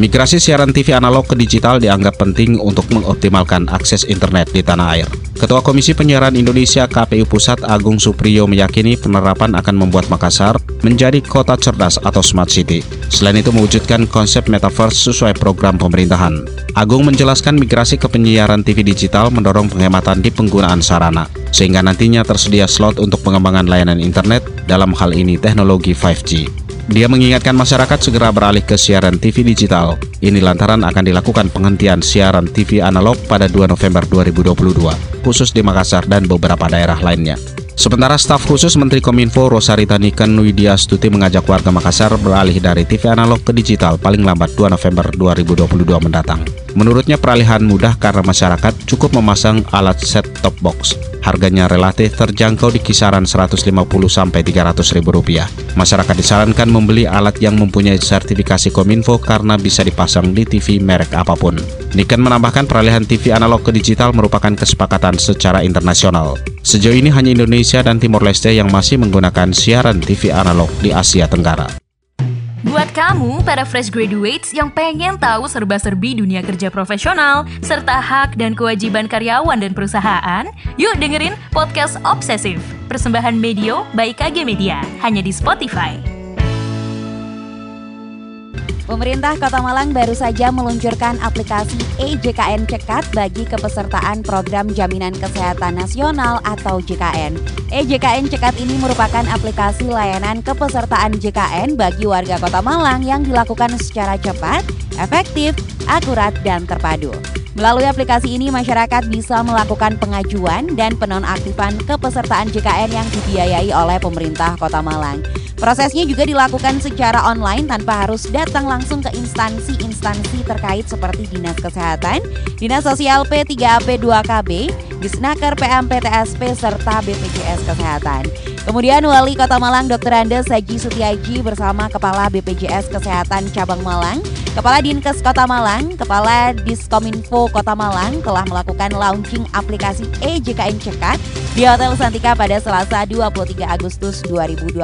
Migrasi siaran TV analog ke digital dianggap penting untuk mengoptimalkan akses internet di tanah air. Ketua Komisi Penyiaran Indonesia KPU Pusat Agung Supriyo meyakini penerapan akan membuat Makassar menjadi kota cerdas atau smart city. Selain itu mewujudkan konsep metaverse sesuai program pemerintahan. Agung menjelaskan migrasi ke penyiaran TV digital mendorong penghematan di penggunaan sarana, sehingga nantinya tersedia slot untuk pengembangan layanan internet dalam hal ini teknologi 5G. Dia mengingatkan masyarakat segera beralih ke siaran TV digital. Ini lantaran akan dilakukan penghentian siaran TV analog pada 2 November 2022, khusus di Makassar dan beberapa daerah lainnya. Sementara staf khusus Menteri Kominfo Rosarita Niken Widya Stuti mengajak warga Makassar beralih dari TV analog ke digital paling lambat 2 November 2022 mendatang. Menurutnya peralihan mudah karena masyarakat cukup memasang alat set-top box Harganya relatif terjangkau di kisaran 150 sampai 300 ribu rupiah. Masyarakat disarankan membeli alat yang mempunyai sertifikasi Kominfo karena bisa dipasang di TV merek apa pun. Niken menambahkan peralihan TV analog ke digital merupakan kesepakatan secara internasional. Sejauh ini hanya Indonesia dan Timor Leste yang masih menggunakan siaran TV analog di Asia Tenggara. Buat kamu, para fresh graduates yang pengen tahu serba-serbi dunia kerja profesional, serta hak dan kewajiban karyawan dan perusahaan, yuk dengerin Podcast Obsesif, persembahan Medio by KG Media, hanya di Spotify. Pemerintah Kota Malang baru saja meluncurkan aplikasi EJKN Cekat bagi kepesertaan Program Jaminan Kesehatan Nasional atau JKN. EJKN Cekat ini merupakan aplikasi layanan kepesertaan JKN bagi warga Kota Malang yang dilakukan secara cepat, efektif, akurat, dan terpadu. Melalui aplikasi ini, masyarakat bisa melakukan pengajuan dan penonaktifan kepesertaan JKN yang dibiayai oleh pemerintah Kota Malang. Prosesnya juga dilakukan secara online tanpa harus datang langsung ke instansi-instansi terkait seperti Dinas Kesehatan, Dinas Sosial P3AP2KB, Disnaker PMPTSP serta BPJS Kesehatan. Kemudian Wali Kota Malang Dr. Andes Haji Sutiaji bersama Kepala BPJS Kesehatan Cabang Malang, Kepala Dinkes Kota Malang, Kepala Diskominfo Kota Malang telah melakukan launching aplikasi EJKN Cekat di Hotel Santika pada Selasa 23 Agustus 2022.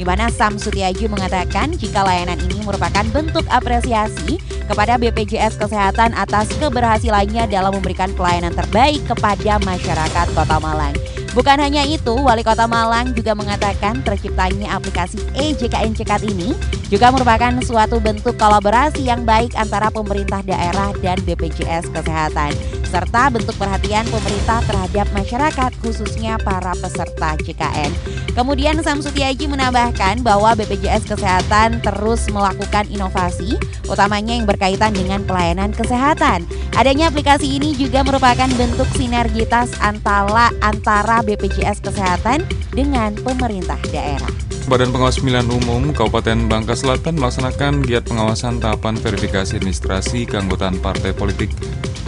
Di mana Sam Sutiaji mengatakan jika layanan ini merupakan bentuk apresiasi kepada BPJS Kesehatan atas keberhasilannya dalam memberikan pelayanan terbaik kepada masyarakat Kota Malang. Bukan hanya itu, Wali Kota Malang juga mengatakan terciptanya aplikasi EJKN Cekat ini juga merupakan suatu bentuk kolaborasi yang baik antara pemerintah daerah dan BPJS Kesehatan serta bentuk perhatian pemerintah terhadap masyarakat khususnya para peserta JKN. Kemudian Samsutiaji menambahkan bahwa BPJS Kesehatan terus melakukan inovasi utamanya yang berkaitan dengan pelayanan kesehatan. Adanya aplikasi ini juga merupakan bentuk sinergitas antara antara BPJS Kesehatan dengan pemerintah daerah. Badan Pengawas Pemilihan Umum Kabupaten Bangka Selatan melaksanakan giat pengawasan tahapan verifikasi administrasi keanggotaan partai politik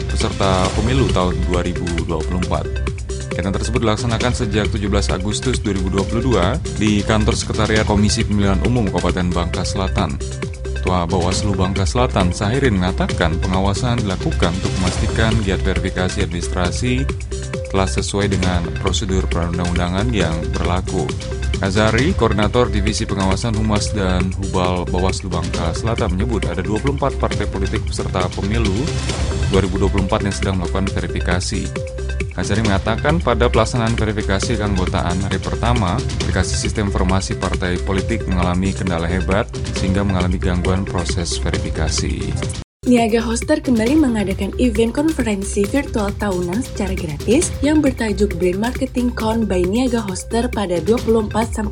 peserta pemilu tahun 2024. Kegiatan tersebut dilaksanakan sejak 17 Agustus 2022 di kantor sekretariat Komisi Pemilihan Umum Kabupaten Bangka Selatan. Ketua Bawaslu Bangka Selatan, Sahirin mengatakan pengawasan dilakukan untuk memastikan giat verifikasi administrasi telah sesuai dengan prosedur perundang-undangan yang berlaku. Azari, Koordinator Divisi Pengawasan Humas dan Hubal Bawaslu Bangka Selatan menyebut ada 24 partai politik peserta pemilu 2024 yang sedang melakukan verifikasi. Azari mengatakan pada pelaksanaan verifikasi keanggotaan hari pertama, aplikasi sistem informasi partai politik mengalami kendala hebat sehingga mengalami gangguan proses verifikasi. Niaga Hoster kembali mengadakan event konferensi virtual tahunan secara gratis yang bertajuk Brand Marketing Con by Niaga Hoster pada 24-25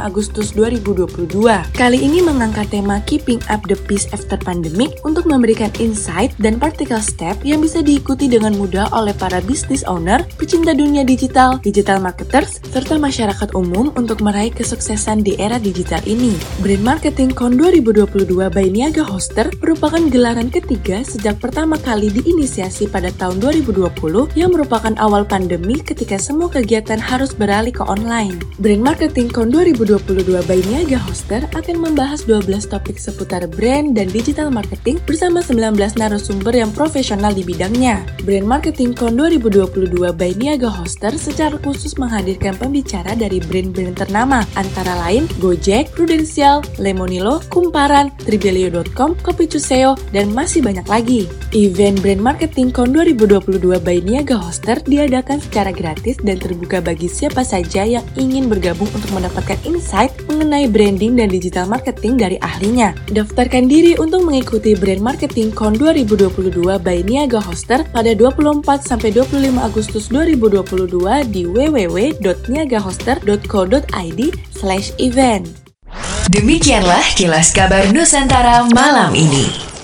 Agustus 2022. Kali ini mengangkat tema Keeping Up the Peace After Pandemic untuk memberikan insight dan practical step yang bisa diikuti dengan mudah oleh para business owner, pecinta dunia digital, digital marketers, serta masyarakat umum untuk meraih kesuksesan di era digital ini. Brand Marketing Con 2022 by Niaga Hoster merupakan gelaran ketiga sejak pertama kali diinisiasi pada tahun 2020 yang merupakan awal pandemi ketika semua kegiatan harus beralih ke online. Brand Marketing Con 2022 by Niaga Hoster akan membahas 12 topik seputar brand dan digital marketing bersama 19 narasumber yang profesional di bidangnya. Brand Marketing Con 2022 by Niaga Hoster secara khusus menghadirkan pembicara dari brand-brand ternama antara lain Gojek, Prudential, Lemonilo, Kumparan, Tribelio.com, Kopi Cuseo, dan masih banyak lagi. Event Brand Marketing Con 2022 by Niaga Hoster diadakan secara gratis dan terbuka bagi siapa saja yang ingin bergabung untuk mendapatkan insight mengenai branding dan digital marketing dari ahlinya. Daftarkan diri untuk mengikuti Brand Marketing Con 2022 by Niaga Hoster pada 24 sampai 25 Agustus 2022 di www.niagahoster.co.id/event. Demikianlah kilas kabar Nusantara malam ini.